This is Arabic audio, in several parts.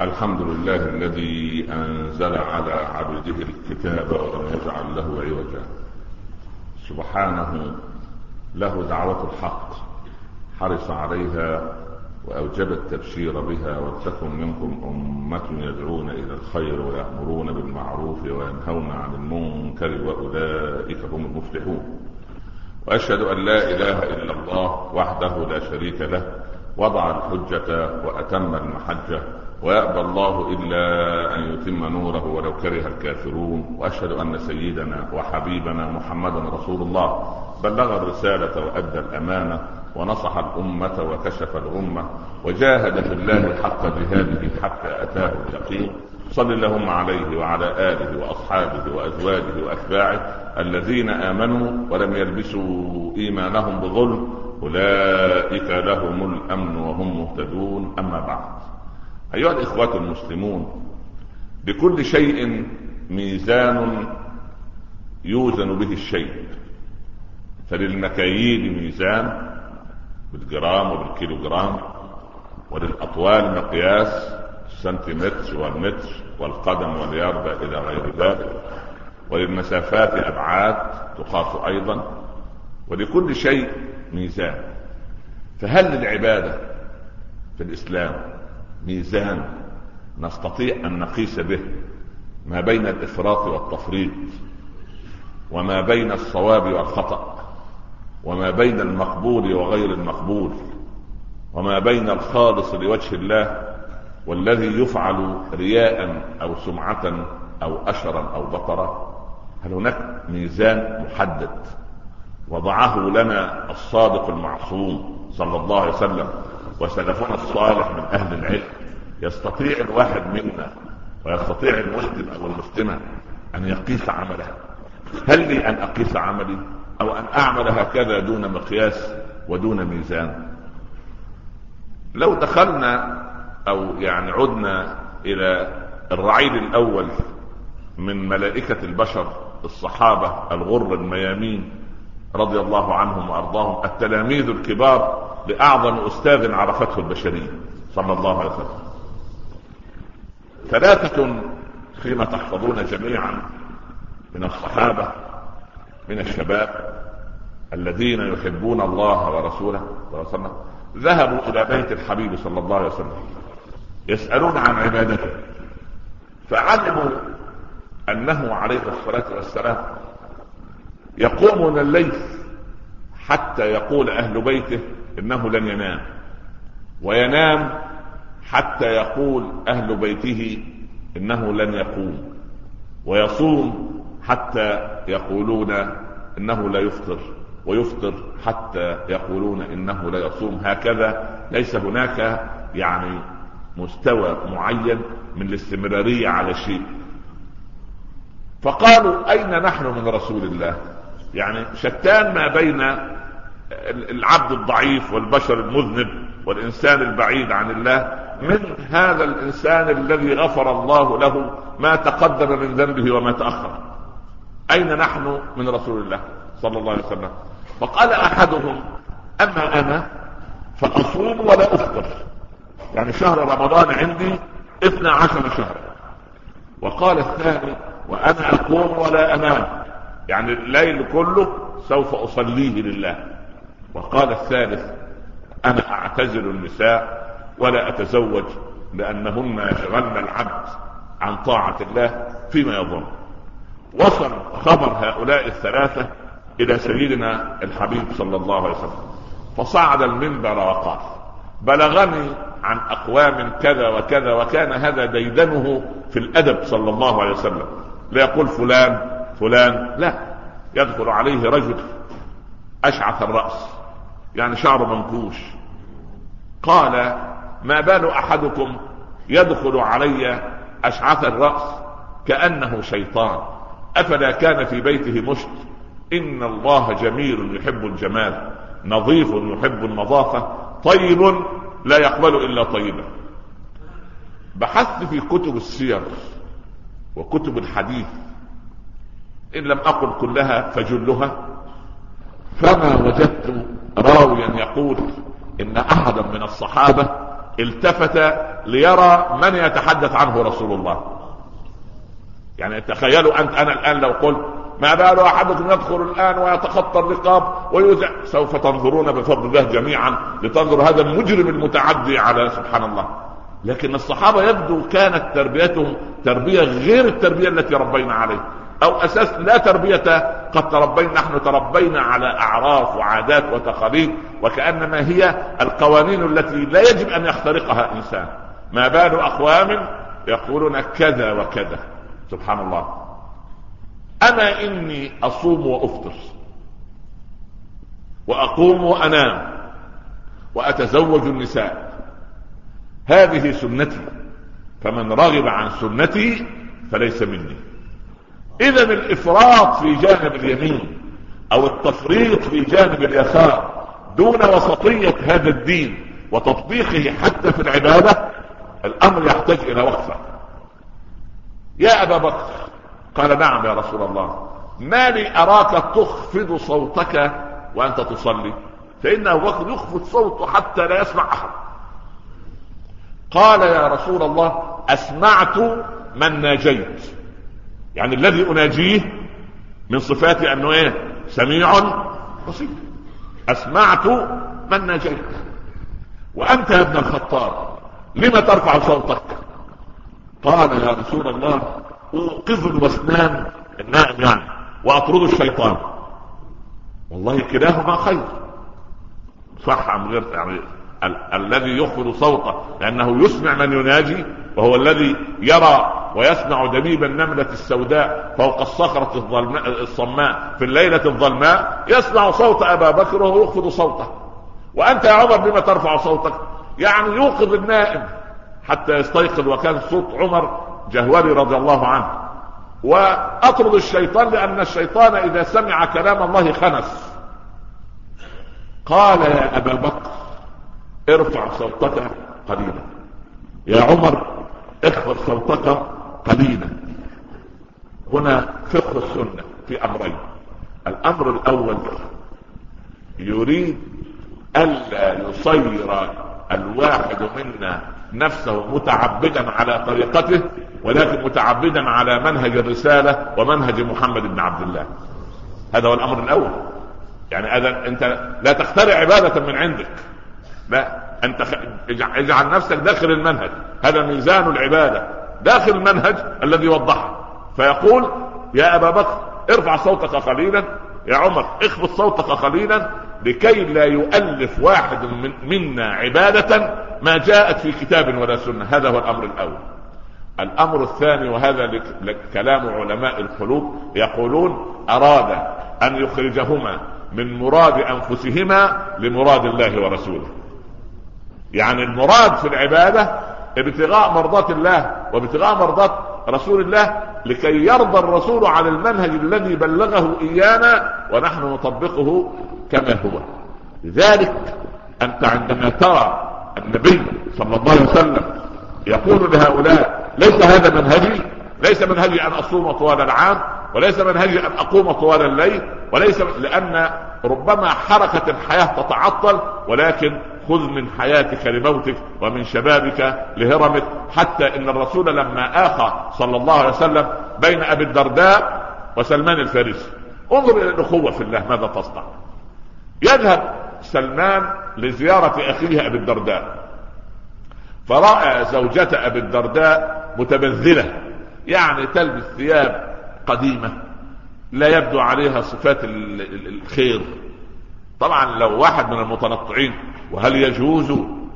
الحمد لله الذي أنزل على عبده الكتاب ولم يجعل له عوجا. سبحانه له دعوة الحق حرص عليها وأوجب التبشير بها ولتكن منكم أمة يدعون إلى الخير ويأمرون بالمعروف وينهون عن المنكر وأولئك هم المفلحون. وأشهد أن لا إله إلا الله وحده لا شريك له وضع الحجة وأتم المحجة. ويأبى الله إلا أن يتم نوره ولو كره الكافرون. وأشهد أن سيدنا وحبيبنا محمدا رسول الله. بلغ الرسالة وأدى الأمانة ونصح الأمة وكشف الأمة. وجاهد في الله حق جهاده حتى أتاه اليقين. صل اللهم عليه وعلى آله وأصحابه وأزواجه وأتباعه الذين آمنوا ولم يلبسوا إيمانهم بظلم. أولئك لهم الأمن وهم مهتدون. أما بعد. أيها الإخوة المسلمون لكل شيء ميزان يوزن به الشيء. فللمكاييل ميزان بالجرام وبالكيلوغرام وللأطوال مقياس السنتيمتر والمتر والقدم واليربة إلى غير ذلك. وللمسافات أبعاد تقاس أيضا. ولكل شيء ميزان. فهل للعبادة في الإسلام ميزان نستطيع أن نقيس به ما بين الإفراط والتفريط وما بين الصواب والخطأ وما بين المقبول وغير المقبول وما بين الخالص لوجه الله والذي يفعل رياء أو سمعة أو أشرا أو بطرا. هل هناك ميزان محدد وضعه لنا الصادق المعصوم صلى الله عليه وسلم وسلفنا الصالح من أهل العلم. يستطيع الواحد منا ويستطيع المسلم أو المسلمة أن يقيس عمله. هل لي أن أقيس عملي أو أن أعمل هكذا دون مقياس ودون ميزان؟ لو دخلنا أو يعني عدنا إلى الرعيل الأول من ملائكة البشر الصحابة الغر الميامين رضي الله عنهم وأرضاهم التلاميذ الكبار لأعظم أستاذ عرفته البشرية صلى الله عليه وسلم. ثلاثة فيما تحفظون جميعا من الصحابة من الشباب الذين يحبون الله ورسوله صلى الله عليه وسلم. ذهبوا إلى بيت الحبيب صلى الله عليه وسلم. يسألون عن عبادته. فعلموا أنه عليه الصلاة والسلام يقوم من الليل حتى يقول أهل بيته إنه لن ينام. وينام حتى يقول أهل بيته إنه لن يقوم. ويصوم حتى يقولون إنه لا يفطر. ويفطر حتى يقولون إنه لا يصوم. هكذا ليس هناك يعني مستوى معين من الاستمرارية على شيء. فقالوا أين نحن من رسول الله؟ يعني شتان ما بين العبد الضعيف والبشر المذنب والإنسان البعيد عن الله من هذا الإنسان الذي غفر الله له ما تقدم من ذنبه وما تأخر. أين نحن من رسول الله صلى الله عليه وسلم؟ فقال أحدهم أما أنا فأصوم ولا أفطر. يعني شهر رمضان عندي اثنى عشر شهرا. وقال الثاني وأنا أقوم ولا أنام. يعني الليل كله سوف أصليه لله. وقال الثالث أنا أعتزل النساء ولا أتزوج لأنهن يشغلن العبد عن طاعة الله فيما يظن وصل خبر هؤلاء الثلاثة إلى سيدنا الحبيب صلى الله عليه وسلم. فصعد المنبر وقال بلغني عن أقوام كذا وكذا وكان هذا ديدنه في الأدب صلى الله عليه وسلم. لا يقول فلان فلان لا يدخل عليه رجل أشعث الرأس. يعني شعره منكوش قال ما بال أحدكم يدخل علي أشعث الرأس كأنه شيطان. أفلا كان في بيته مشت إن الله جميل يحب الجمال نظيف يحب النظافة طيب لا يقبل إلا طيبا بحثت في كتب السير وكتب الحديث. إن لم أقل كلها فجلها. فما وجدت راويا يقول إن أحدا من الصحابة التفت ليرى من يتحدث عنه رسول الله. يعني تخيلوا أنت أنا الآن لو قلت ما بال أحدكم يدخل الآن ويتخطى الرقاب ويوزع سوف تنظرون بفضل الله جميعا لتنظر هذا المجرم المتعدي على سبحان الله. لكن الصحابة يبدو كانت تربيتهم تربية غير التربية التي ربينا عليها أو أساس لا تربية قد تربينا نحن تربينا على أعراف وعادات وتقاليد وكأنما هي القوانين التي لا يجب أن يخترقها إنسان. ما بال أقوام يقولون كذا وكذا. سبحان الله. أنا إني أصوم وأفطر. وأقوم وأنام. وأتزوج النساء. هذه سنتي. فمن رغب عن سنتي فليس مني. إذا الإفراط في جانب اليمين أو التفريط في جانب اليسار دون وسطية هذا الدين وتطبيقه حتى في العبادة الأمر يحتاج إلى وقفة. يا أبا بكر قال نعم يا رسول الله ما لي أراك تخفض صوتك وأنت تصلي؟ فان أبو بكر يخفض صوته حتى لا يسمع أحد. قال يا رسول الله أسمعت من ناجيت. يعني الذي أناجيه من صفاتي أنه إيه؟ سميع بصير. أسمعت من ناجيت. وأنت يا ابن الخطاب لم ترفع صوتك؟ قال يا رسول الله أوقظ الوسنان النائم يعني وأطرد الشيطان. والله كلاهما خير. صح أم غير؟ يعني ال- الذي يخفض صوته لأنه يسمع من يناجي وهو الذي يرى ويسمع دبيب النملة السوداء فوق الصخرة الظلماء الصماء. في الليلة الظلماء يسمع صوت أبا بكر وهو يخفض صوته. وأنت يا عمر بما ترفع صوتك؟ يعني يوقظ النائم حتى يستيقظ. وكان صوت عمر جهوري رضي الله عنه. وأطرد الشيطان لأن الشيطان إذا سمع كلام الله خنس. قال يا أبا بكر ارفع صوتك قليلا. يا عمر اخفض صوتك قليلا هنا فقه السنة في أمرين. الأمر الأول يريد ألا يصير الواحد منا نفسه متعبدا على طريقته ولكن متعبدا على منهج الرسالة ومنهج محمد بن عبد الله. هذا هو الأمر الأول. يعني هذا أنت لا تخترع عبادة من عندك. لا أنت اجعل نفسك داخل المنهج. هذا ميزان العبادة. داخل المنهج الذي وضحه. فيقول يا أبا بكر ارفع صوتك قليلا. يا عمر اخفض صوتك قليلا. لكي لا يؤلف واحد من منا عبادة ما جاءت في كتاب ولا سنة. هذا هو الأمر الأول. الأمر الثاني وهذا كلام علماء القلوب يقولون أراد أن يخرجهما من مراد أنفسهما لمراد الله ورسوله. يعني المراد في العبادة ابتغاء مرضات الله وابتغاء مرضات رسول الله لكي يرضى الرسول على المنهج الذي بلغه إيانا ونحن نطبقه كما هو. لذلك أنت عندما ترى النبي صلى الله عليه وسلم يقول لهؤلاء ليس هذا منهجي ليس منهجي أن أصوم طوال العام وليس منهجي أن أقوم طوال الليل وليس لأن ربما حركة الحياة تتعطل ولكن خذ من حياتك لموتك ومن شبابك لهرمك. حتى إن الرسول لما آخى صلى الله عليه وسلم بين أبي الدرداء وسلمان الفارسي. انظر إلى الأخوة في الله ماذا تصنع؟ يذهب سلمان لزيارة أخيه أبي الدرداء. فرأى زوجة أبي الدرداء متبذلة يعني تلبس ثياب قديمة. لا يبدو عليها صفات الخير. طبعا لو واحد من المتنطعين وهل يجوز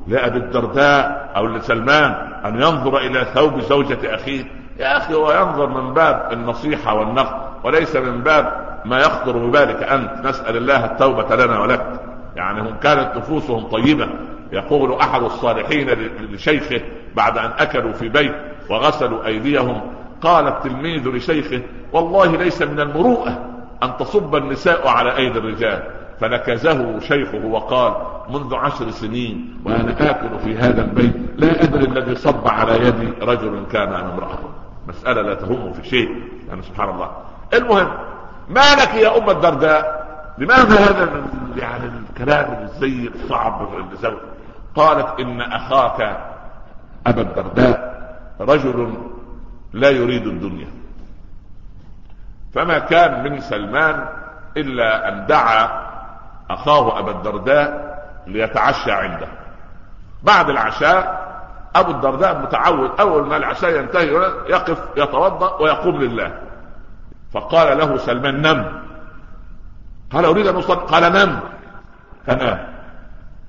لأبي الدرداء أو لسلمان أن ينظر إلى ثوب زوجة أخيه؟ يا أخي هو ينظر من باب النصيحة والنقد وليس من باب ما يخطر ببالك أنت. نسأل الله التوبة لنا ولك. يعني هم كانت نفوسهم طيبة يقول أحد الصالحين لشيخه بعد أن أكلوا في بيت وغسلوا أيديهم قال التلميذ لشيخه والله ليس من المروءة أن تصب النساء على أيدي الرجال. فنكزه شيخه وقال منذ عشر سنين وأنا آكل في هذا البيت لا أدري الذي صب على يدي رجل كان أم امرأة. مسألة لا تهم في شيء يعني سبحان الله. المهم ما لك يا أم الدرداء؟ لماذا هذا يعني الكلام الزي الصعب قالت إن أخاك أبا الدرداء رجل لا يريد الدنيا. فما كان من سلمان إلا أن دعا أخاه أبا الدرداء ليتعشى عنده. بعد العشاء أبو الدرداء متعود أول ما العشاء ينتهي يقف يتوضأ ويقوم لله. فقال له سلمان نم. قال أريد أن أصلي. قال نم. فنام.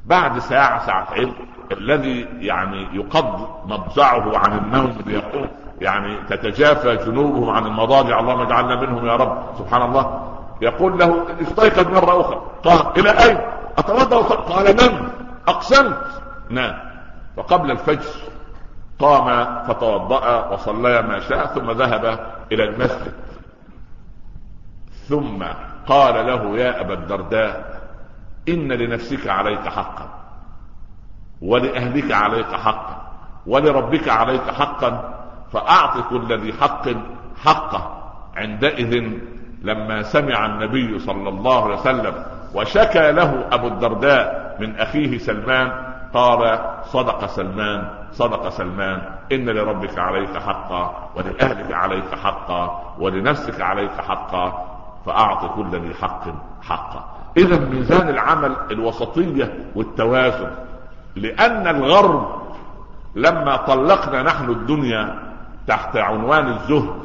بعد ساعة ساعتين الذي يعني يقض مضجعه عن النوم ليقوم يعني تتجافى جنوبهم عن المضاجع. اللهم اجعلنا منهم يا رب. سبحان الله. يقول له استيقظ مرة أخرى. قال إلى أين؟ أتوضأ قال نم أقسمت. نام. وقبل الفجر قام فتوضأ وصلى ما شاء ثم ذهب إلى المسجد. ثم قال له يا أبا الدرداء إن لنفسك عليك حقا ولأهلك عليك حقا ولربك عليك حقا فأعط كل ذي حق حقه. عندئذ لما سمع النبي صلى الله عليه وسلم وشكى له أبو الدرداء من أخيه سلمان قال صدق سلمان صدق سلمان. إن لربك عليك حقا ولأهلك عليك حقا ولنفسك عليك حقا. فاعط كل ذي حق حقا إذا ميزان العمل الوسطية والتوازن لأن الغرب لما طلقنا نحن الدنيا تحت عنوان الزهد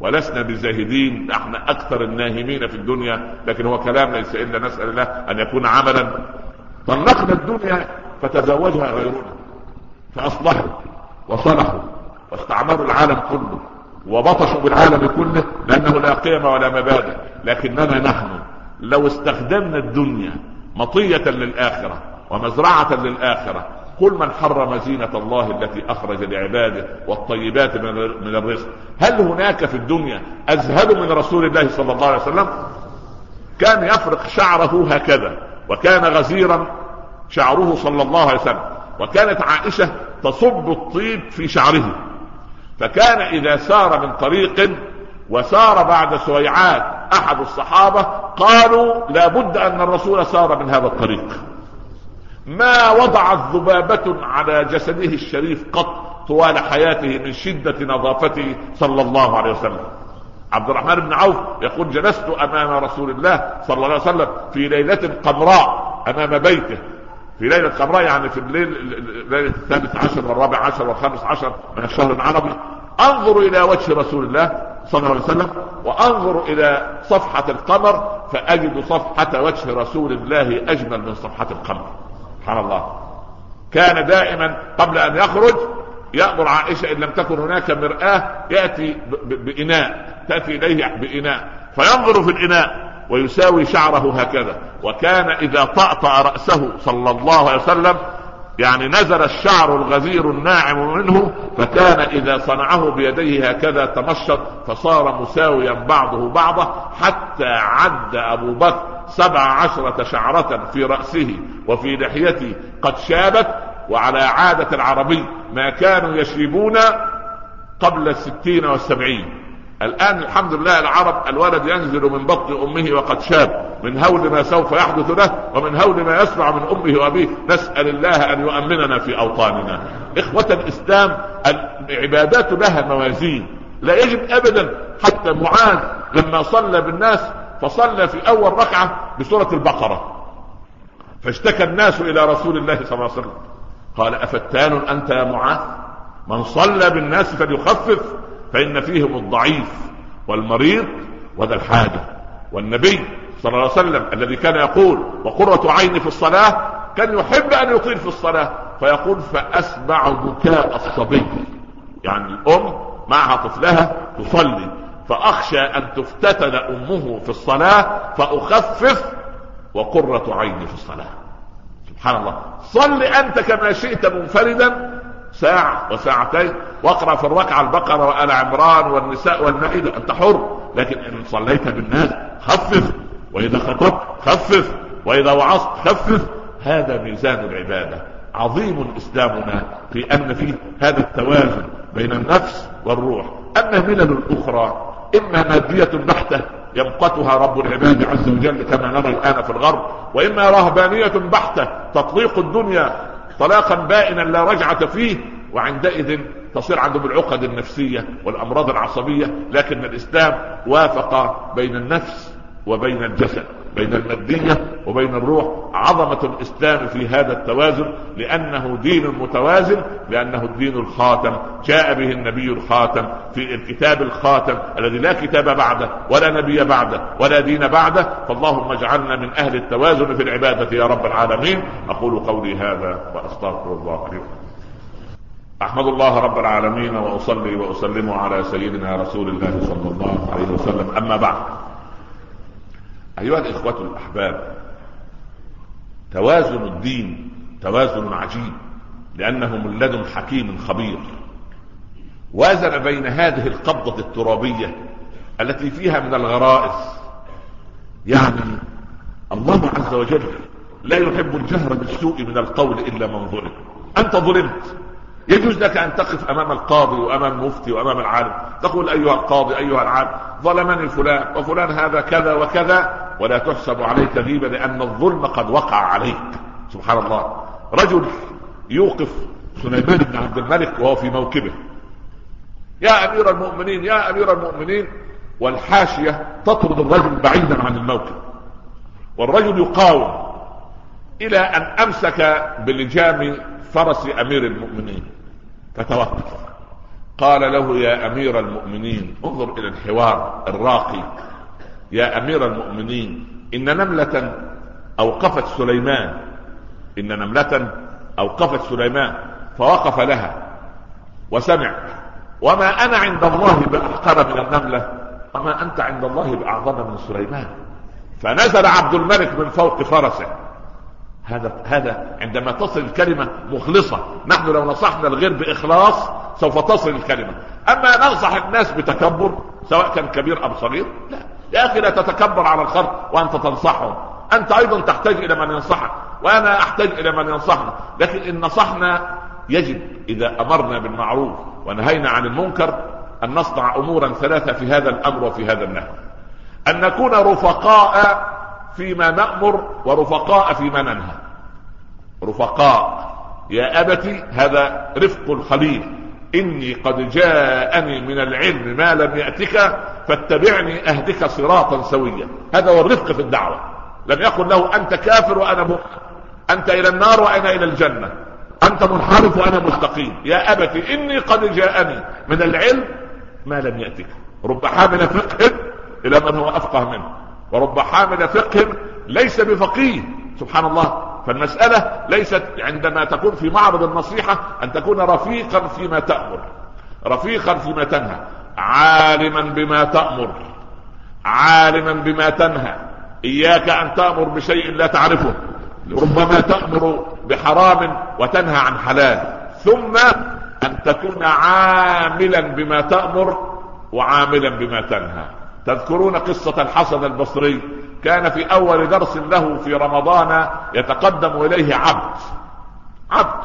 ولسنا بزاهدين نحن أكثر الناهمين في الدنيا لكن هو كلام ليس إلا نسأل الله أن يكون عملا. طلقنا الدنيا فتزوجها غيرنا فاصلحوا وصلحوا واستعمروا العالم كله وبطشوا بالعالم كله لأنه لا قيم ولا مبادئ. لكننا نحن لو استخدمنا الدنيا مطية للآخرة ومزرعة للآخرة قل من حرم زينة الله التي أخرج لعباده والطيبات من الرزق. هل هناك في الدنيا أزهد من رسول الله صلى الله عليه وسلم؟ كان يفرق شعره هكذا وكان غزيرا شعره صلى الله عليه وسلم وكانت عائشة تصب الطيب في شعره. فكان إذا سار من طريق وسار بعد سويعات أحد الصحابة قالوا لابد أن الرسول سار من هذا الطريق. ما وضعت ذبابة على جسده الشريف قط طوال حياته من شدة نظافته صلى الله عليه وسلم. عبد الرحمن بن عوف يقول جلست أمام رسول الله صلى الله عليه وسلم في ليلة قمراء أمام بيته. في ليلة قمراء يعني في الليل ليلة الثالث عشر والرابع عشر والخامس عشر من الشهر العربي. أنظر إلى وجه رسول الله صلى الله عليه وسلم وأنظر إلى صفحة القمر فأجد صفحة وجه رسول الله أجمل من صفحة القمر. سبحان الله. كان دائما قبل أن يخرج يأمر عائشة إن لم تكن هناك مرآة يأتي بإناء تأتي إليه بإناء فينظر في الإناء ويساوي شعره هكذا. وكان إذا طأطأ رأسه صلى الله عليه وسلم يعني نزل الشعر الغزير الناعم منه فكان إذا صنعه بيديه هكذا تمشط فصار مساويا بعضه بعضا حتى عد أبو بكر سبع عشرة شعرة في رأسه وفي لحيته قد شابت وعلى عادة العربي ما كانوا يشيبون قبل الستين والسبعين. الآن الحمد لله العرب الولد ينزل من بطن أمه وقد شاب. من هول ما سوف يحدث له ومن هول ما يسمع من أمه وأبيه. نسأل الله أن يؤمننا في أوطاننا. إخوة الإسلام العبادات لها موازين. لا يجب ابدا. حتى معاذ لما صلى بالناس فصلى في أول ركعة بسورة البقرة. فاشتكى الناس إلى رسول الله صلى الله عليه وسلم. قال أفتان أنت يا معاذ؟ من صلى بالناس فليخفف. فإن فيهم الضعيف والمريض وذا الحاجة. والنبي صلى الله عليه وسلم الذي كان يقول وقرة عيني في الصلاة كان يحب أن يطيل في الصلاة فيقول فأسمع بكاء الصبي. يعني الأم معها طفلها تصلي فأخشى أن تفتتن أمه في الصلاة فأخفف وقرة عيني في الصلاة. سبحان الله. صل أنت كما شئت منفردا ساعة وساعتين. واقرأ في الركعة البقرة وآل عمران والنساء والمائدة. أنت حر. لكن إن صليت بالناس خفف. وإذا خطبت خفف. وإذا وعظت خفف. هذا ميزان العبادة. عظيم إسلامنا في أن فيه هذا التوازن بين النفس والروح. أما الملل الأخرى. إما مادية بحتة يمقتها رب العباد عز وجل كما نرى الآن في الغرب. وإما رهبانية بحتة تطليق الدنيا طلاقا بائنا لا رجعة فيه وعندئذ تصير عندهم العقد النفسية والأمراض العصبية لكن الإسلام وافق بين النفس وبين الجسد. بين المادية وبين الروح عظمة الإسلام في هذا التوازن لأنه دين متوازن لأنه الدين الخاتم. جاء به النبي الخاتم في الكتاب الخاتم الذي لا كتاب بعده ولا نبي بعده ولا دين بعده. فاللهم اجعلنا من أهل التوازن في العبادة يا رب العالمين. أقول قولي هذا وأستغفر الله لي أحمد الله رب العالمين وأصلي وأسلم على سيدنا رسول الله صلى الله عليه وسلم. أما بعد. أيها الإخوة الأحباب توازن الدين توازن عجيب لأنه من لدن حكيم خبير. وازن بين هذه القبضة الترابية التي فيها من الغرائز يعني الله عز وجل لا يحب الجهر بالسوء من القول إلا من ظلم. أنت ظلمت. يجوز لك أن تقف أمام القاضي وأمام المفتي وأمام العالم تقول أيها القاضي أيها العالم ظلمني فلان وفلان هذا كذا وكذا. ولا تحسب عليك غيبه لأن الظلم قد وقع عليك. سبحان الله. رجل يوقف سليمان بن عبد الملك وهو في موكبه. يا أمير المؤمنين يا أمير المؤمنين. والحاشية تطرد الرجل بعيدا عن الموكب. والرجل يقاوم إلى أن أمسك بلجام فرس أمير المؤمنين. فتوقف. قال له يا أمير المؤمنين انظر إلى الحوار الراقي. يا أمير المؤمنين إن نملة أوقفت سليمان. إن نملة أوقفت سليمان فوقف لها. وسمع وما أنا عند الله باحقر من النملة وما أنت عند الله بأعظم من سليمان. فنزل عبد الملك من فوق فرسه. هذا هذا عندما تصل الكلمة مخلصة نحن لو نصحنا الغير بإخلاص سوف تصل الكلمة. أما ننصح الناس بتكبر سواء كان كبير أم صغير لا. يا أخي لا تتكبر على الخلق وأنت تنصحهم. أنت أيضا تحتاج إلى من ينصحك. وأنا أحتاج إلى من ينصحنا. لكن إن نصحنا يجب إذا أمرنا بالمعروف ونهينا عن المنكر أن نصنع امورا ثلاثة في هذا الأمر وفي هذا النهي. أن نكون رفقاء فيما نأمر ورفقاء فيما ننهى. رفقاء. يا أبت هذا رفق الخليل إني قد جاءني من العلم ما لم يأتك فاتبعني أهدك صراطا سويا. هذا هو الرفق في الدعوة. لم يقل له أنت كافر وأنا مؤمن. أنت إلى النار وأنا إلى الجنة. أنت منحرف وأنا مستقيم. يا أبت إني قد جاءني من العلم ما لم يأتك. رب حامل فقه إلى من هو أفقه منه. ورب حامل فقه ليس بفقيه. سبحان الله. فالمسألة ليست عندما تكون في معرض النصيحة أن تكون رفيقا فيما تأمر رفيقا فيما تنهى عالما بما تأمر عالما بما تنهى. إياك أن تأمر بشيء لا تعرفه ربما تأمر بحرام وتنهى عن حلال. ثم أن تكون عاملا بما تأمر وعاملا بما تنهى. تذكرون قصة الحسن البصري؟ كان في أول درس له في رمضان يتقدم إليه عبد عبد.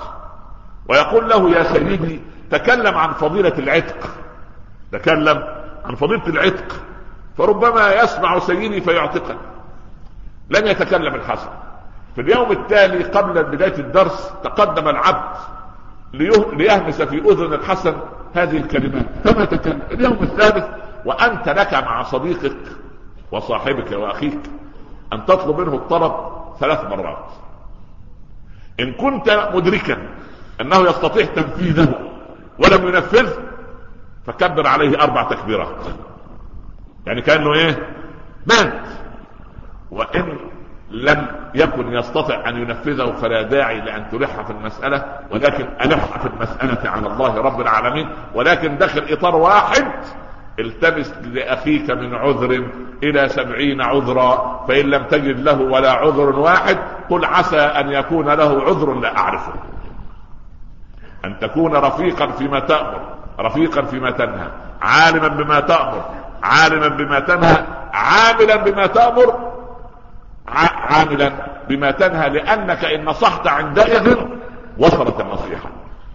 ويقول له يا سيدي تكلم عن فضيلة العتق. تكلم عن فضيلة العتق. فربما يسمع سيدي فيعتقه. لم يتكلم الحسن. في اليوم التالي قبل بداية الدرس تقدم العبد ليهمس في أذن الحسن هذه الكلمات. فما تكلم. اليوم الثالث وأنت لك مع صديقك وصاحبك واخيك أن تطلب منه الطلب ثلاث مرات. إن كنت مدركا أنه يستطيع تنفيذه ولم ينفذ فكبر عليه أربع تكبيرات. يعني كأنه إيه؟ مات. وإن لم يكن يستطع أن ينفذه فلا داعي لأن تلح في المسألة ولكن ألح في المسألة على الله رب العالمين ولكن دخل إطار واحد التمس لأخيك من عذر إلى سبعين عذرا فإن لم تجد له ولا عذر واحد قل عسى أن يكون له عذر لا أعرفه. أن تكون رفيقا فيما تأمر رفيقا فيما تنهى عالما بما تأمر عالما بما تنهى عاملا بما تأمر عاملا بما تنهى لأنك إن نصحت عندئذ وصلت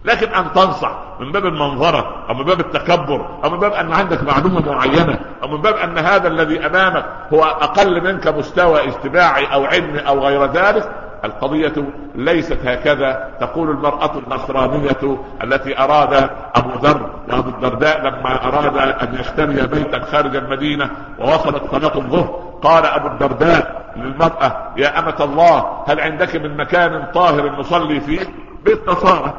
لكن أن تنصح من باب المنظرة أو من باب التكبر أو من باب أن عندك معلومة معينة أو من باب أن هذا الذي أمامك هو أقل منك مستوى اجتماعي أو علمي أو غير ذلك القضية ليست هكذا. تقول المرأة النصرانية التي أراد أبو ذر وأبو الدرداء لما أراد أن يشتري بيتا خارج المدينة ووصلت صلاة الظهر قال أبو الدرداء للمرأة يا أمة الله هل عندك من مكان طاهر نصلي فيه؟ بيت نصارى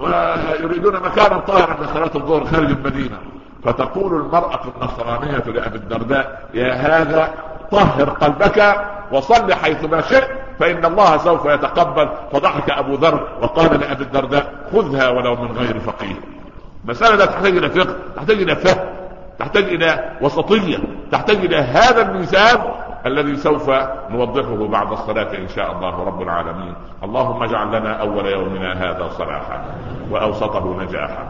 ويريدون مكانا طاهرا لصلاة الظهر خارج المدينة. فتقول المرأة النصرانية لأبي الدرداء يا هذا طهر قلبك وصل حيث ما شئت فإن الله سوف يتقبل. فضحك أبو ذر وقال لأبي الدرداء خذها ولو من غير فقيه. مسألة لا تحتاج إلى فقه تحتاج إلى فهم تحتاج إلى وسطية تحتاج إلى هذا الميزان الذي سوف نوضحه بعد الصلاة إن شاء الله رب العالمين. اللهم اجعل لنا أول يومنا هذا صلاحا وأوسطه نجاحا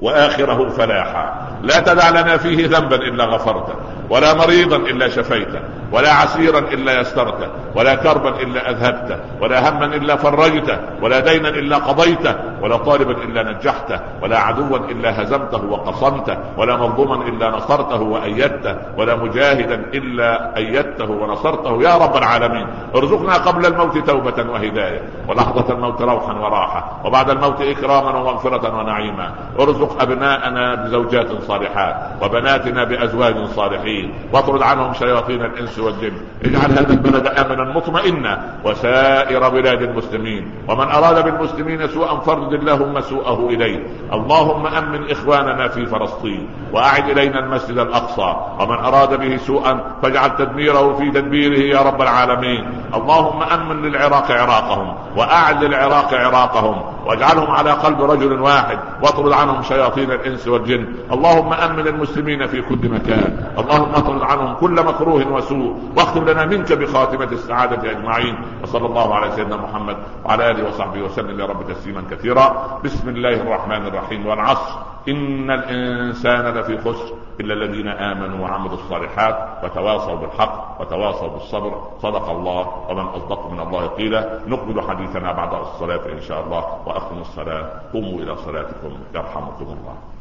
وآخره فلاحا. لا تدع لنا فيه ذنبا إلا غفرته ولا مريضا إلا شفيته. ولا عسيرا إلا يسرته ولا كربا إلا اذهبته ولا هما إلا فرجته ولا دينا إلا قضيته ولا طالبا إلا نجحته ولا عدوا إلا هزمته وقصمته ولا مظلوما إلا نصرته وايدته ولا مجاهدا إلا أيدته ونصرته. يا رب العالمين ارزقنا قبل الموت توبة وهداية ولحظة الموت روحا وراحة وبعد الموت إكراما ومغفرة ونعيما. ارزق أبناءنا بزوجات صالحات وبناتنا بأزواج صالحين واطرد عنهم شياطين الإنس والجن. اجعل هذا البلد آمنا مطمئنا وسائر بلاد المسلمين. ومن أراد بالمسلمين سوءا فرد اللهم سوءه إليه. اللهم أمن إخواننا في فلسطين وأعد إلينا المسجد الأقصى. ومن أراد به سوءا فاجعل تدميره في تدبيره يا رب العالمين. اللهم أمن للعراق عراقهم وأعد للعراق عراقهم واجعلهم على قلب رجل واحد واطرد عنهم شياطين الإنس والجن. اللهم أمن المسلمين في كل مكان. اللهم اطرد عنهم كل مكروه وسوء. واختم لنا منك بخاتمة السعادة أجمعين. وصلى الله على سيدنا محمد وعلى آله وصحبه وسلم. يا رب تسليما كثيرا. بسم الله الرحمن الرحيم والعصر. إن الإنسان لفي خسر إلا الذين آمنوا وعملوا الصالحات وتواصوا بالحق وتواصوا بالصبر. صدق الله ومن أصدق من الله قيلا. نقبل حديثنا بعد الصلاة إن شاء الله. وأقم الصلاة. قوموا إلى صلاتكم يرحمكم الله.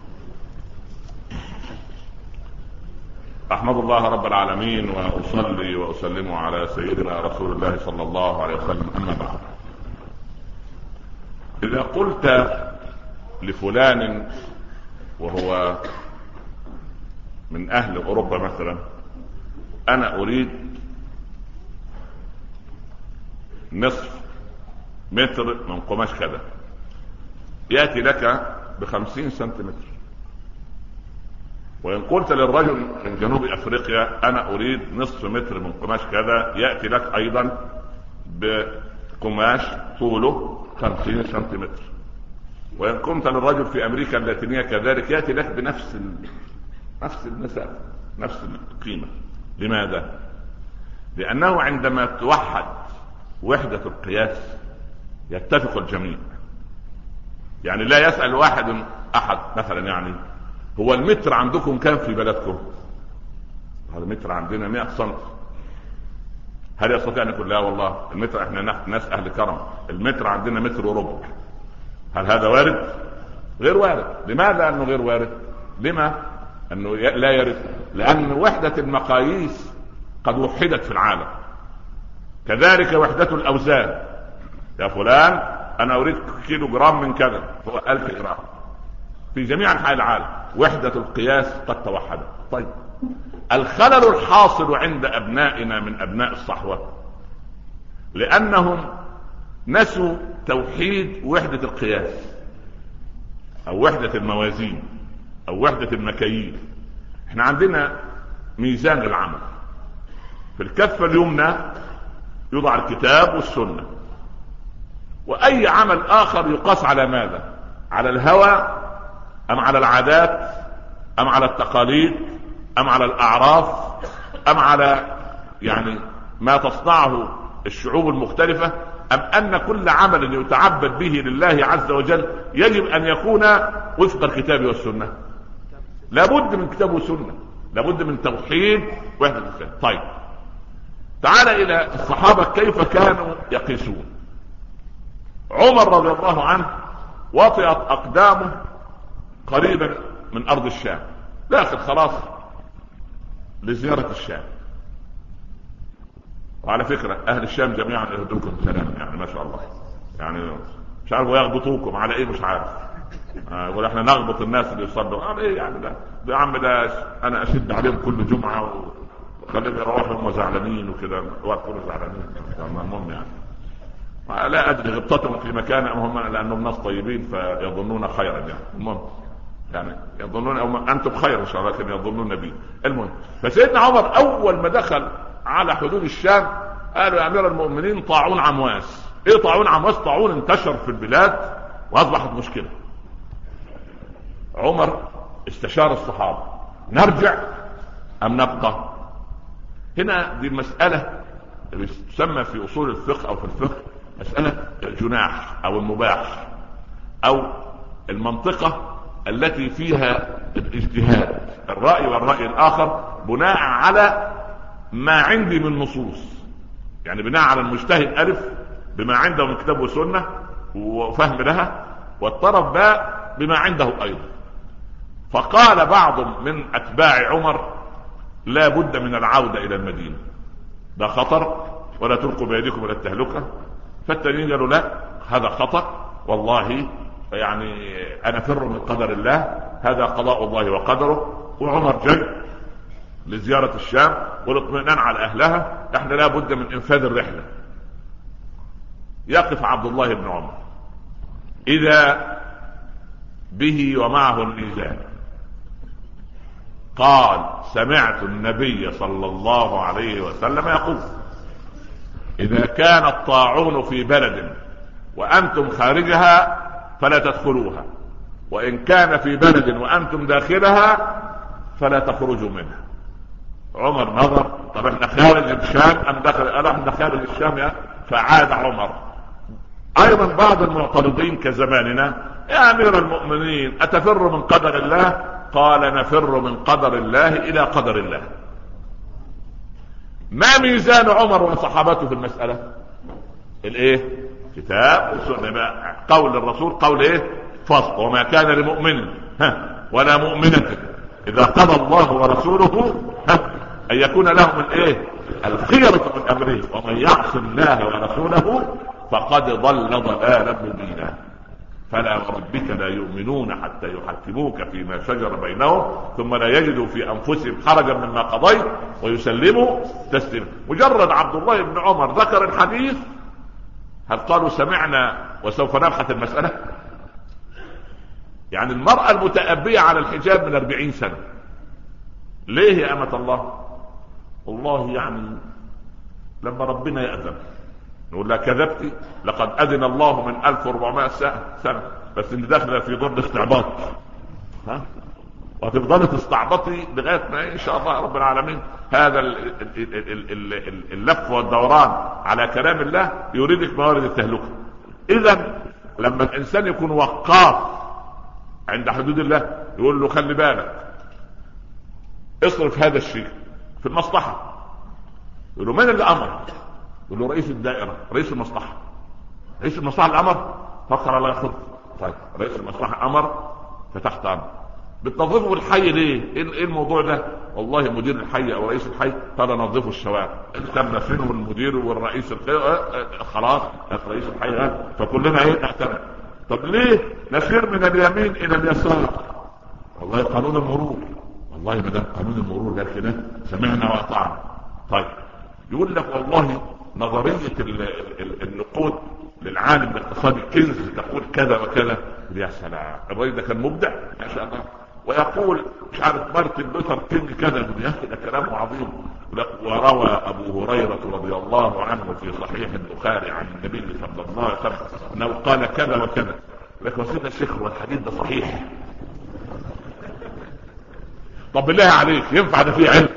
أحمد الله رب العالمين وأصلي وأسلم على سيدنا رسول الله صلى الله عليه وسلم أما بعد. إذا قلت لفلان وهو من أهل أوروبا مثلا أنا أريد نصف متر من قماش كذا. يأتي لك بخمسين سنتيمتر. وإن قلت للرجل من جنوب أفريقيا أنا أريد نصف متر من قماش كذا يأتي لك أيضا بقماش طوله خمسين سنتيمتر. وإن كنت للرجل في أمريكا اللاتينيه كذلك يأتي لك بنفس ال... نفس المسافة نفس القيمة. لماذا؟ لأنه عندما توحد وحدة القياس يتفق الجميع. يعني لا يسأل واحد أحد مثلا يعني هو المتر عندكم كام في بلدكم؟ هذا المتر عندنا 100 سم هل يستطيع أن يقول لا والله المتر إحنا ناس أهل كرم. المتر عندنا متر وربع. هل هذا وارد؟ غير وارد. لماذا أنه غير وارد؟ لما؟ أنه لا يرد؟ لأن وحدة المقاييس قد وحدت في العالم. كذلك وحدة الأوزان. يا فلان أنا أريد كيلو جرام من كذا. هو ألف جرام. في جميع أنحاء العالم. وحدة القياس قد توحدت طيب. الخلل الحاصل عند أبنائنا من أبناء الصحوة. لأنهم نسوا توحيد وحدة القياس. أو وحدة الموازين. أو وحدة المكاييل. إحنا عندنا ميزان العمل. في الكفة اليمنى يوضع الكتاب والسنة. وأي عمل آخر يقاس على ماذا؟ على الهوى أم على العادات أم على التقاليد أم على الأعراف أم على يعني ما تصنعه الشعوب المختلفة أم أن كل عمل يتعبد به لله عز وجل يجب أن يكون وفق الكتاب والسنة. لابد من كتاب وسنة لابد من توحيد وحدة الإنسان طيب تعال إلى الصحابة كيف كانوا يقيسون. عمر رضي الله عنه وطئت أقدامه قريبا من أرض الشام. داخل خلاص لزيارة الشام. وعلى فكرة أهل الشام جميعا يهدوكم سلام يعني ما شاء الله. يعني مش عارف يغبطوكم على إيه مش عارف. آه، إحنا نغبط الناس اللي يصلوا. على إيه يعني ده؟ يا عم ده أنا أشد عليهم كل جمعة وخليهم يروحوا هم زعلانين وكده. ويكونوا زعلانين. المهم يعني. لا أدري غبطتهم في مكان هم لأنهم ناس طيبين فيظنون خيرا يعني. المهم. يعني يظنون أو أنتم خير ان شاء الله لكن يظنون بي المهم فسيدنا عمر أول ما دخل على حدود الشام قالوا يا أمير المؤمنين طاعون عمواس. إيه طاعون عمواس؟ طاعون انتشر في البلاد وأصبحت مشكلة. عمر استشار الصحابة. نرجع أم نبقى؟ هنا دي اللي تسمى في أصول الفقه أو في الفقه مسألة الجناح أو المباح أو المنطقة التي فيها الاجتهاد. الرأي والرأي الآخر بناء على ما عندي من نصوص. يعني بناء على المجتهد ألف بما عنده من كتاب وسنة وفهم لها والطرف باء بما عنده أيضا. فقال بعض من أتباع عمر لا بد من العودة إلى المدينة. ده خطر ولا تلقوا بيدكم إلى التهلكة. فالتانيين قالوا لا هذا خطر والله يعني أنا فر من قدر الله هذا قضاء الله وقدره. وعمر جاي لزيارة الشام والاطمئنان على أهلها إحنا لا بد من إنفاذ الرحلة. يقف عبد الله بن عمر. إذا به ومعه الميزان. قال سمعت النبي صلى الله عليه وسلم يقول إذا كان الطاعون في بلد وأنتم خارجها فلا تدخلوها. وإن كان في بلد وأنتم داخلها فلا تخرجوا منها. عمر نظر. طب إحنا خارج الشام ام داخل قال إحنا خارج الشام فعاد عمر. أيضا بعض المعترضين كزماننا يا أمير المؤمنين أتفر من قدر الله؟ قال نفر من قدر الله إلى قدر الله. ما ميزان عمر وصحابته في المسألة؟ الإيه؟ كتاب والسنة. قول الرسول قول إيه؟ فصل. وما كان لمؤمن ها ولا مؤمنة إذا قضى الله ورسوله ها أن يكون لهم الايه الخيرة من أمره. ومن يعص الله ورسوله فقد ضل ضلالا مبينا. فلا وربك لا يؤمنون حتى يحكموك فيما شجر بينهم ثم لا يجدوا في أنفسهم حرجا مما قضيت ويسلموا تسليما. مجرد عبد الله بن عمر ذكر الحديث هل قالوا سمعنا وسوف نبحث المسألة؟ يعني المرأة المتأبية على الحجاب من أربعين سنة ليه يا أمة الله؟ والله يعني لما ربنا يأذن نقول لها كذبتي لقد أذن الله من 1400 سنة بس انت داخله في ضمن استعباط ها؟ وهتفضلي تستعبطي لغاية ما إن شاء الله رب العالمين هذا اللف والدوران على كلام الله يريدك موارد التهلكة. إذا لما الإنسان يكون وقاف عند حدود الله يقول له خلي بالك اصرف هذا الشيء في المصلحة. يقول له من اللي أمر يقول له رئيس الدائرة رئيس المصلحة. رئيس المصلحة اللي أمر فكر على ياخذ طيب رئيس المصلحة أمر فتحت أمر. بتنظفوا الحي ليه؟ إيه, إيه الموضوع ده؟ والله مدير الحي أو رئيس الحي قال نظفوا الشوارع، اهتمنا فين والمدير والرئيس الحي آه، آه، خلاص. رئيس الحي فكلنا إيه؟ نهتم. طب ليه؟ نسير من اليمين إلى اليسار؟ والله قانون المرور. والله ما دام قانون المرور قال كده. سمعنا وأطعنا. طيب. يقول لك والله نظرية النقود للعالم الاقتصادي كينز تقول كذا وكذا. يا سلام. الراجل ده كان مبدع. ما شاء الله. ويقول مش عارف مارتن لوثر كينج كذا يا أخي ده كلام عظيم. وروى أبو هريرة رضي الله عنه في صحيح البخاري عن النبي صلى الله عليه وسلم أنه قال كذا وكذا. لكن وسيدنا الشيخ والحديث ده صحيح؟ طب بالله عليك ينفع ده فيه علم؟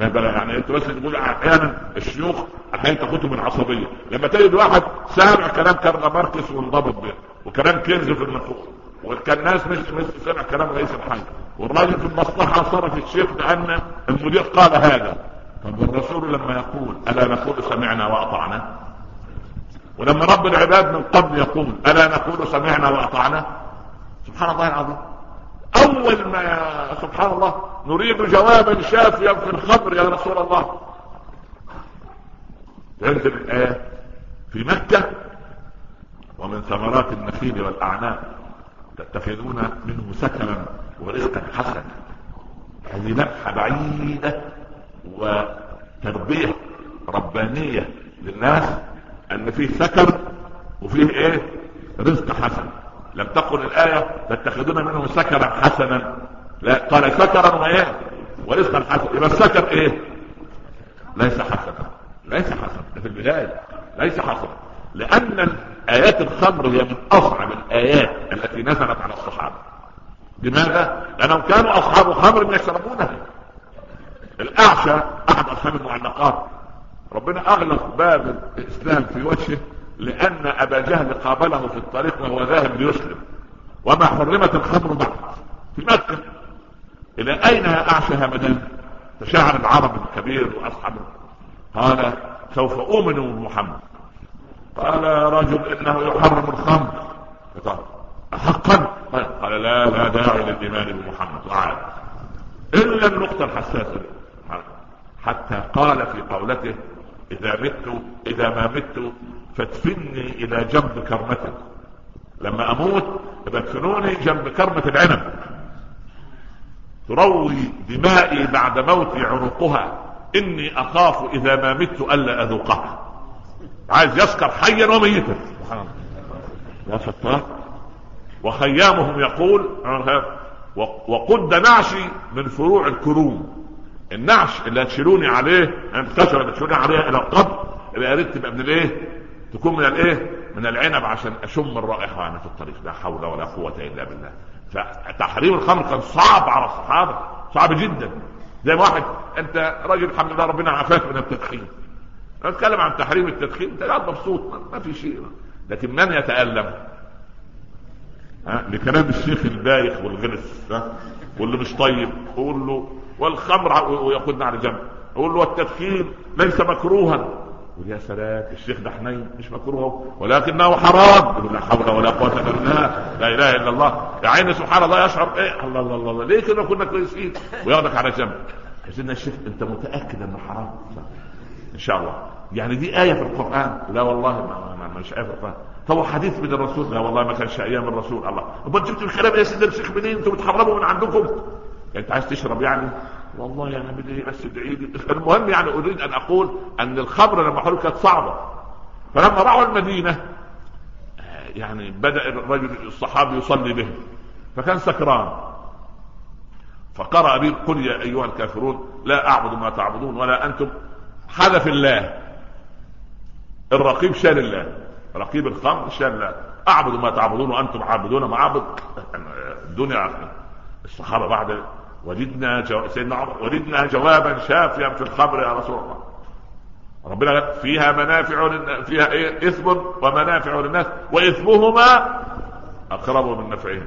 يعني أنت بس تقول أحيانا الشيوخ أحيانا تاخدهم من عصبية. لما تجد واحد سامع كلام كارل ماركس وانضبط به وكلام كنز في النفوس وكان ناس مش مش سمع كلام رئيس الحي والراجل في المصلحة صرف الشيخ لأن المدير قال هذا. طب الرسول لما يقول ألا نقول سمعنا وأطعنا؟ ولما رب العباد من قبل يقول ألا نقول سمعنا وأطعنا؟ سبحان الله العظيم. أول ما سبحان الله نريد جوابا شافيا في الخبر يا رسول الله. تنزل الآية في مكة ومن ثمرات النخيل والأعناب. تتخذون منه سكنا ورزقا حسنا. هذه لمحة بعيدة وتربية ربانية للناس أن فيه سكن وفيه إيه؟ رزق حسن. لم تقل الآية تتخذون منه سكرا حسنا. لا قال سكرا وإيه؟ ورزقا حسنا. يبقى السكر إيه؟ ليس حسنا. ليس حسنا. في البداية. ليس حسنا. لأن ايات الخمر هي من أصعب الآيات. التي نزلت على الصحابة. لماذا؟ لأنهم كانوا أصحاب خمر يشربونها. الأعشى أحد أصحاب المعلقات. ربنا أغلق باب الإسلام في وجهه لأن أبا جهل قابله في الطريق وهو ذاهب ليسلم. وما حرمت الخمر بعد. في مكة. إلى أين يا أعشى همدان تشاعر العرب الكبير واصحابه قال سوف أؤمن بمحمد. قال يا رجل إنه يحرم الخمر. حقا. قال لا لا داعي للايمان بمحمد. وعاد. إلا النقطة الحساسة. حتى قال في قولته إذا مت إذا ما مت فادفني إلى جنب كرمتك. لما أموت ادفنوني جنب كرمة العنب. تروي دمائي بعد موتي عروقها إني أخاف إذا ما مت ألا أذوقها. عايز يسكر حيا وميتا. يا فتاة وخيامهم يقول وقد نعشي من فروع الكروم. النعش اللي هتشيلوني عليه انتشر اللي هتشيلوني عليه إلى القبر يبقى يا ريت تبقى من الإيه؟ تكون من الإيه؟ من العنب عشان أشم الرائحة وأنا في الطريق. لا حول ولا قوة إلا بالله. فتحريم الخمر كان صعب على الصحابة صعب جدا. زي ما واحد أنت راجل الحمد لله ربنا عافاك من التدخين. نتكلم عن تحريم التدخين أنت قاعد مبسوط ما في شيء. لكن من يتألم؟ ها؟ لكلام الشيخ البايخ والغلس ها؟ واللي مش طيب قول له والخمر ويأخذنا على جنب. يقول له التدخين ليس مكروها. يقول يا سلام الشيخ ده حنين مش مكروه ولكنه حرام. يقول لا حول ولا قوة إلا بالله. لا إله إلا الله. يا عيني سبحان الله يشعر إيه؟ الله الله الله, الله. ليه كده كنا كويسين؟ وياخدك على جنب. سيدنا الشيخ أنت متأكد انه حرام؟ إن شاء الله. يعني دي آية في القرآن؟ لا والله ما مش آية في القرآن. طب حديث من الرسول. لا والله ما كانش أيام الرسول. الله. طب جبتوا الكلام يا سيدنا الشيخ منين؟ أنتوا بتحرموا من عندكم. يعني انت عايز تشرب يعني؟ والله يعني بدي بس ادعي المهم يعني أريد أن أقول أن الخمر لما حلوا كانت صعبة. فلما راحوا المدينة يعني بدأ الرجل الصحابي يصلي بهم. فكان سكران. فقرأ به قل يا أيها الكافرون لا أعبد ما تعبدون ولا أنتم حذف الله. الرقيب شال الله. رقيب الخمر الله أعبد ما تعبدون وأنتم عابدون ما عبد الدنيا الصحابة بعد وجدنا جو... سيدنا عمر وجدنا جوابا شافيا في الخمر يا رسول الله. ربنا فيها منافع فيها إيه؟ إثم ومنافع للناس وإثمهما أقرب من نفعهم.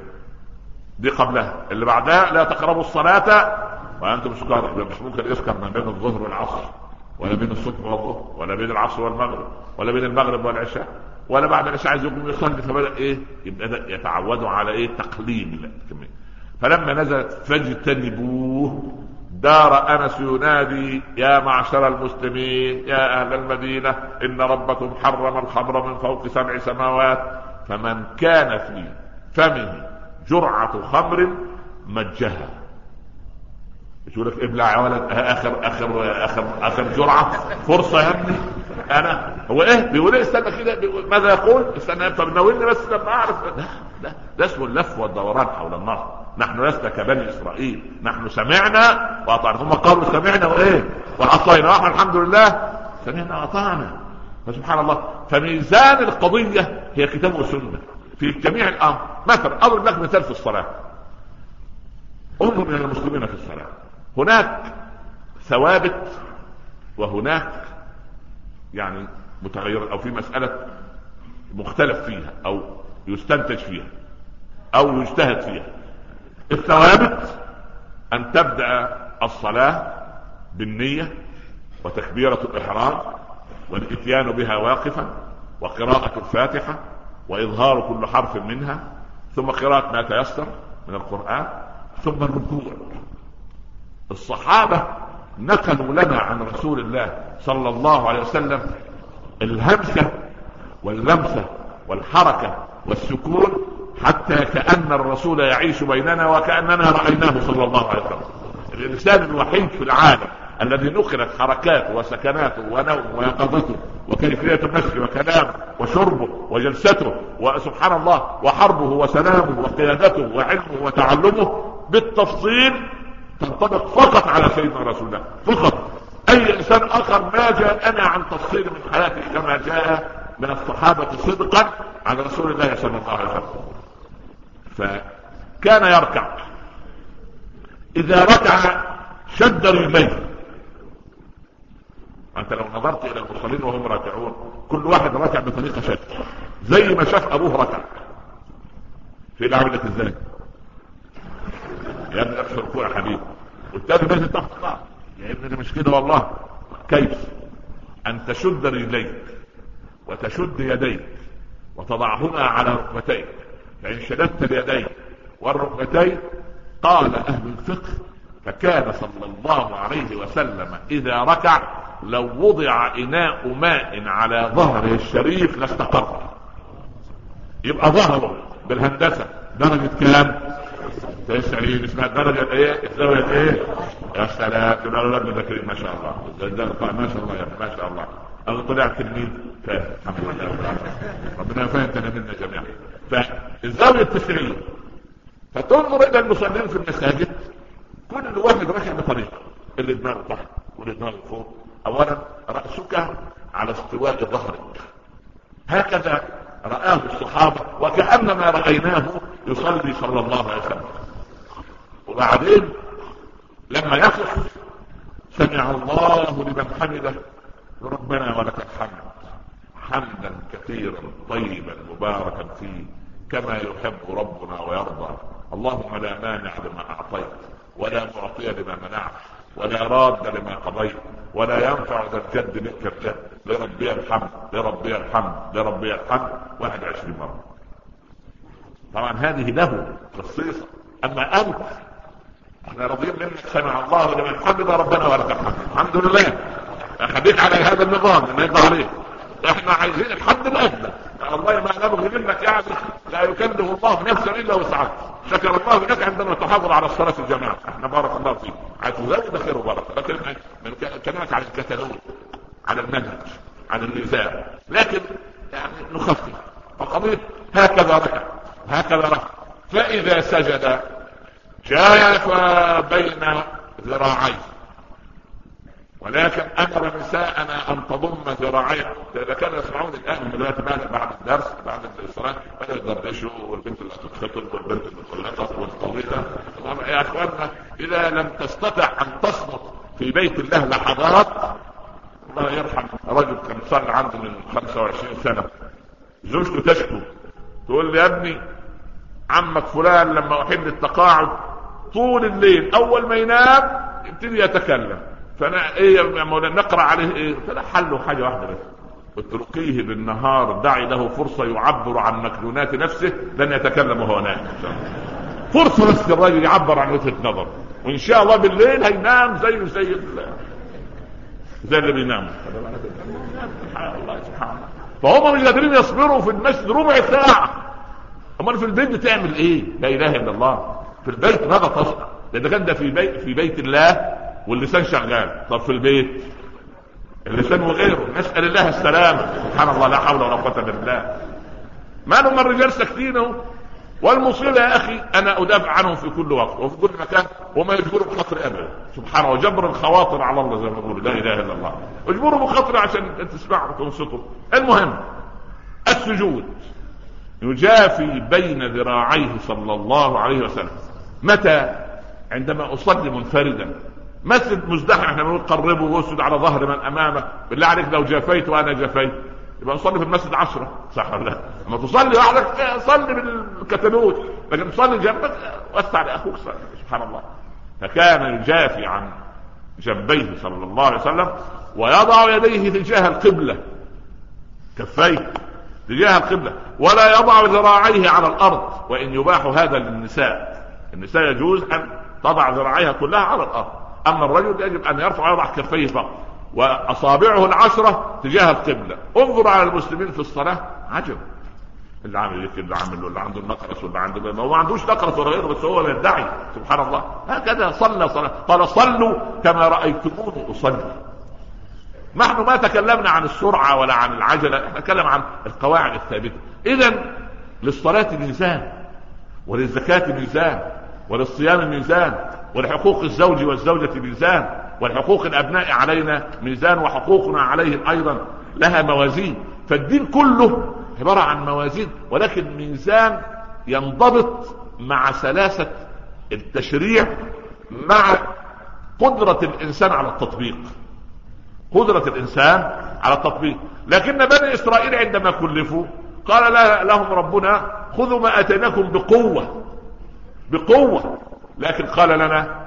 دي قبلها. اللي بعدها لا تقربوا الصلاة وأنتم سكارى. مش ممكن يسكر ما بين الظهر والعصر ولا بين الصبح والظهر ولا بين العصر والمغرب ولا بين المغرب والعشاء. ولا بعد العشاء عايز يقوم يصلي فبدأ إيه؟ يبقى يتعودوا على إيه؟ تقليل فلما نزلت فاجتنبوه دار أنس ينادي يا معشر المسلمين يا أهل المدينة إن ربكم حرم الخمر من فوق سبع سماوات فمن كان في فمه جرعة خمر مجها. يقول لك ابلع يا ولد آخر آخر آخر آخر جرعة فرصة يا ابني. أنا هو إيه؟ بيقول إيه؟ استنى كده ماذا يقول؟ استنى طب ناولني بس لما أعرف. لا لا ده اسمه اللف والدوران حول النار. نحن لسنا كبني إسرائيل. نحن سمعنا وأطعنا. ثم قالوا سمعنا وإيه؟ وعصينا وإحنا الحمد لله. سمعنا وأطعنا. فسبحان الله. فميزان القضية هي كتاب وسنة. في جميع الأمر. مثلا اضرب لك مثال في الصلاة. انظر إلى المسلمين في الصلاة. هناك ثوابت وهناك يعني متغير أو في مسألة مختلف فيها أو يستنتج فيها أو يجتهد فيها. الثوابت أن تبدأ الصلاة بالنية وتكبيرة الإحرام والإتيان بها واقفا وقراءة الفاتحة وإظهار كل حرف منها ثم قراءة ما تيسر من القرآن ثم الركوع. الصحابة نقلوا لنا عن رسول الله صلى الله عليه وسلم الهمسة واللمسة والحركة والسكون حتى كأن الرسول يعيش بيننا وكأننا رأيناه صلى الله عليه وسلم. الإنسان الوحيد في العالم الذي نقلت حركاته وسكناته ونومه ويقظته وكيفية المشي وكلامه وشربه وجلسته وسبحان الله وحربه وسلامه وقيادته وعلمه وتعلمه بالتفصيل تنطبق فقط على سيدنا رسول الله فقط. أي إنسان آخر ما جاءنا عن تفصيل من حياته كما جاء من الصحابة صدقا عن رسول الله صلى الله عليه وسلم. فكان يركع. إذا ركع شد رجليه. أنت لو نظرت إلى المصلين وهم راكعون كل واحد راكع بطريقة شد. زي ما شاف أبوه ركع. في العملة إزاي يا ابني ابشر ركوع يا حبيبي. والتاني نازل تحت القاع يا ابني مش كده والله. كيف؟ أن تشد رجليك وتشد يديك وتضعهما على ركبتيك. فإن شددت اليدين والركبتين قال أهل الفقه فكان صلى الله عليه وسلم إذا ركع لو وضع إناء ماء على ظهره الشريف لاستقر. يبقى ظهره بالهندسة درجة كام؟ 90 اسمها الدرجة إيه الزاوية إيه يا سلام دول أولاد مذاكرين ما شاء الله. ما شاء الله يا ما شاء الله. أنا طلع تلميذ فاهم الحمد لله ربنا يفهمنا منا جميعا؟ فالزاويه 90 فتنظر إلى المصلين في المساجد. كل واحد راكع بطريقه اللي دماغه تحت واللي دماغه فوق اولا رأسك على استواء ظهرك. هكذا رآه الصحابة وكأنما رأيناه يصلي صلى الله عليه وسلم. وبعدين لما يقف سمع الله لمن حمده. ربنا ولك الحمد. حمدا كثيرا طيبا مباركا فيه كما يحب ربنا ويرضى. اللهم لا مانع لما أعطيت ولا معطي لما منعت ولا راد لما قضيت ولا ينفع ذا الجد منك الجد. لربي الحمد لربي الحمد لربي الحمد 21 مرة. طبعا هذه له خصيصة أما أنت إحنا راضيين منك سمع الله لمن حمد ربنا ولك الحمد الحمد لله. اخليك على هذا النظام. اللي يرضى عليه. إحنا عايزين الحمد الادنى الله ما نبغي منك يعني لا يكلف الله نفسا إلا وسعها. شكر الله لك عندما تحافظ على الصلاة الجماعة. إحنا بارك الله فيك. عايز تزود خير وبركة. لكن من كلامك على الكتالوج على المنهج على النزاع. لكن يعني نخفف. فقضية هكذا ركع هكذا ركع. فإذا سجد جاف بين ذراعيه. ولكن أمر نساءنا أن تضم ذراعيها إذا كانوا يسمعون الآن دلوقتي بعد بعد الدرس بعد الصلاه بدأوا يدردشوا والبنت اللي هتتخطب والبنت المطلقه والطويله يا إخواننا إذا لم تستطع أن تصمت في بيت الله لحظات الله يرحم رجل كان صار عنده من 25 سنة. زوجته تشكو تقول لي يا ابني عمك فلان لما أحب التقاعد طول الليل أول ما ينام يبتدي يتكلم. فأنا إيه يا مولانا نقرأ عليه إيه؟ فلا حله حاجة واحدة بس. اتركيه بالنهار دعي له فرصة يعبر عن مكنونات نفسه لن يتكلم وهو نائم فرصة بس الراجل يعبر عن وجهة نظر. وإن شاء الله بالليل هينام زيه زي زي اللي بينام. الله فهم مش قادرين يصبروا في المسجد ربع ساعة. أمال في البيت بتعمل إيه؟ لا إله إلا الله. في البيت ماذا تصنع لأن كان ده في بيت في بيت الله واللسان شغال. طب في البيت؟ اللسان وغيره. نسأل الله السلامة. سبحان الله لا حول ولا قوة إلا بالله. ما لهم الرجال ساكتين والمصيبة يا أخي أنا أدافع عنهم في كل وقت وفي كل مكان وما يجبروا بخاطر ابدا. سبحانه وجبر الخواطر على الله زي ما بيقولوا. لا إله إلا الله. اجبروا بخاطر عشان تسمعوا وتنصتوا. المهم السجود يجافي بين ذراعيه صلى الله عليه وسلم. متى عندما أصلي منفردا؟ مسجد مزدحم إحنا بنقول قربه واسجد على ظهر من امامك بالله عليك لو جفيت وأنا جفيت يبقى نصلي في المسجد عشرة. صح ولا لا؟ لما تصلي وحدك صلي بالكتالوج لكن تصلي جنبك وسع لأخوك سبحان الله. فكان يجافي عن جنبيه صلى الله عليه وسلم ويضع يديه تجاه القبلة. كفيه. تجاه القبلة. ولا يضع ذراعيه على الأرض. وإن يباح هذا للنساء. النساء يجوز أن تضع ذراعيها كلها على الأرض. أما الرجل يجب أن يرفع ويضع كفيه فقط. وأصابعه العشرة تجاه القبلة. انظر على المسلمين في الصلاة. عجب. اللي عامل كده اللي عامل اللي عنده النقرس واللي عنده ما هو ما عندوش نقرس ولا غيره بس هو يدعي. سبحان الله. هكذا صلى صلاة. قال صلوا كما رأيتموني أصلي. نحن ما تكلمنا عن السرعة ولا عن العجلة. إحنا نتكلم عن القواعد الثابتة. اذا للصلاة ميزان وللزكاة ميزان. وللصيام ميزان ولحقوق الزوج والزوجة ميزان ولحقوق الأبناء علينا ميزان وحقوقنا عليهم أيضا. لها موازين. فالدين كله عبارة عن موازين ولكن ميزان ينضبط مع سلاسة التشريع مع قدرة الإنسان على التطبيق. قدرة الإنسان على التطبيق. لكن بني إسرائيل عندما كلفوا قال لهم ربنا خذوا ما أتيناكم بقوة. بقوة. لكن قال لنا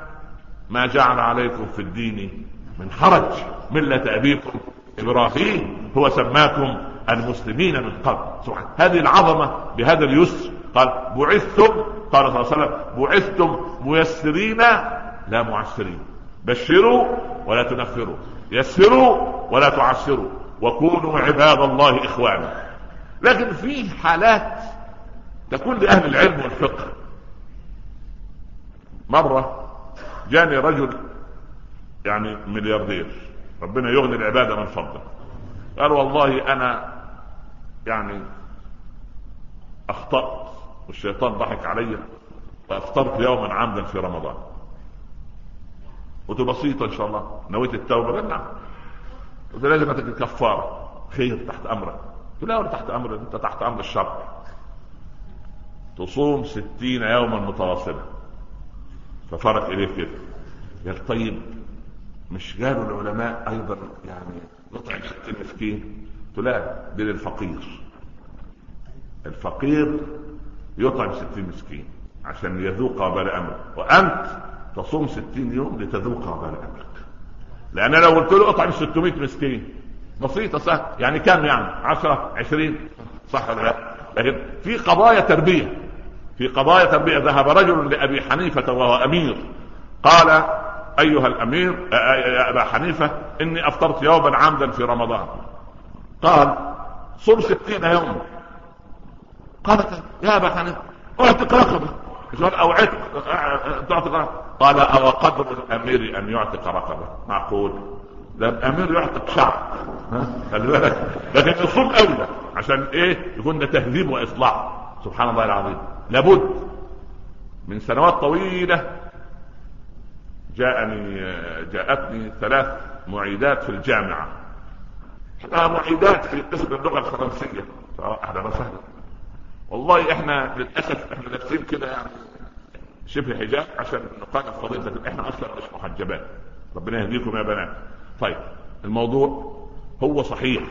ما جعل عليكم في الدين من حرج ملة أبيكم إبراهيم هو سماكم المسلمين من قبل. سبحان هذه العظمة بهذا اليسر. قال بعثتم قال صلى الله عليه وسلم بعثتم ميسرين لا معسرين. بشروا ولا تنفروا. يسروا ولا تعسروا. وكونوا عباد الله إخوانا. لكن في حالات تكون لأهل العلم والفقه مرة جاني رجل يعني ملياردير. ربنا يغني العبادة من فضله. قال والله أنا يعني أخطأت والشيطان ضحك علي وأفطرت يوما عمدا في رمضان. قلت بسيطة إن شاء الله. نويت التوبة. قال نعم. قلت لازم اتك كفاره خير تحت أمرك. قلت لا ولا تحت أمر أنت تحت أمر الشرع تصوم ستين يوما متواصله ففرق إليه كده قال طيب مش قالوا العلماء أيضا يعني نطعم ستين مسكين قلت لا دي للفقير الفقير يطعم ستين مسكين عشان يذوق وبال امره وأنت تصوم ستين يوم لتذوق وبال أمرك. لأن لو قلت له اطعم 600 مسكين بسيطة صح يعني كم يعني؟ 10 20 صح ولا لا؟ لكن في قضايا تربية. في قضايا تربية ذهب رجل لأبي حنيفة وهو أمير. قال أيها الأمير يا أبا حنيفة إني أفطرت يوما عمدا في رمضان. قال صم ستين يوما. قال يا أبا حنيفة اعتق رقبة أو عتق تعتق قال أو قدر الأمير أن يعتق رقبة معقول؟ ده الأمير يعتق شعب خلي بالك. لكن يصوم أولى عشان إيه؟ يكون ده تهذيب واصلاح سبحان الله العظيم. لابد من سنوات طويلة جاءني جاءتني ثلاث معيدات في الجامعة. معيدات في قسم اللغة الفرنسية. أهلا وسهلا والله إحنا للأسف إحنا لابسين كده يعني شبه حجاب عشان نقاطع فضيلة إحنا أصلا مش محجبات. ربنا يهديكم يا بنات. طيب الموضوع هو صحيح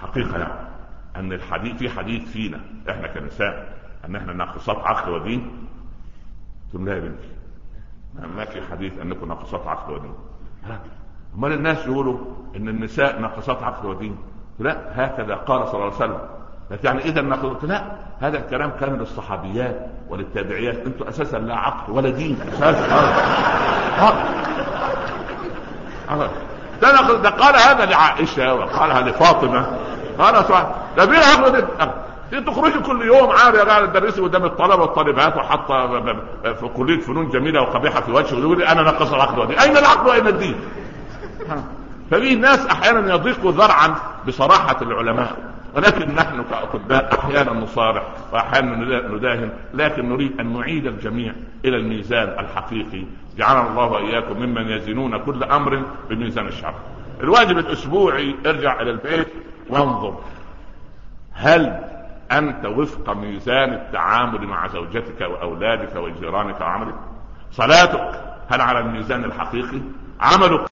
حقيقة يعني أن الحديث في حديث فينا إحنا كنساء. أن إحنا ناقصات عقل ودين؟ قلت لا يا بنتي. ما في حديث أنكم ناقصات عقل ودين. أمال الناس يقولوا إن النساء ناقصات عقل ودين. لا هكذا قال صلى الله عليه وسلم. يعني إذا نقلت لا هذا الكلام كان للصحابيات وللتابعيات. أنتم أساسا لا عقل ولا دين. أساسا. ده ده قال هذا لعائشة وقالها لفاطمة. قال صح ده فين عقل دي تخرجي كل يوم عاريه قاعدة تدرسي قدام الطلبة والطالبات وحاطه في كلية فنون جميلة وقبيحة في وجهه ويقول أنا نقص العقل والدين أين العقل وأين الدين؟ ففي ناس أحيانا يضيق ذرعا بصراحة العلماء ولكن نحن كأطباء أحيانا نصارح وأحيانا نداهن لكن نريد أن نعيد الجميع إلى الميزان الحقيقي. جعلنا الله وإياكم ممن يزنون كل أمر بميزان الشرع الواجب الأسبوعي ارجع إلى البيت وانظر. هل أنت وفق ميزان التعامل مع زوجتك وأولادك وجيرانك وعملك. صلاتك هل على الميزان الحقيقي؟ عملك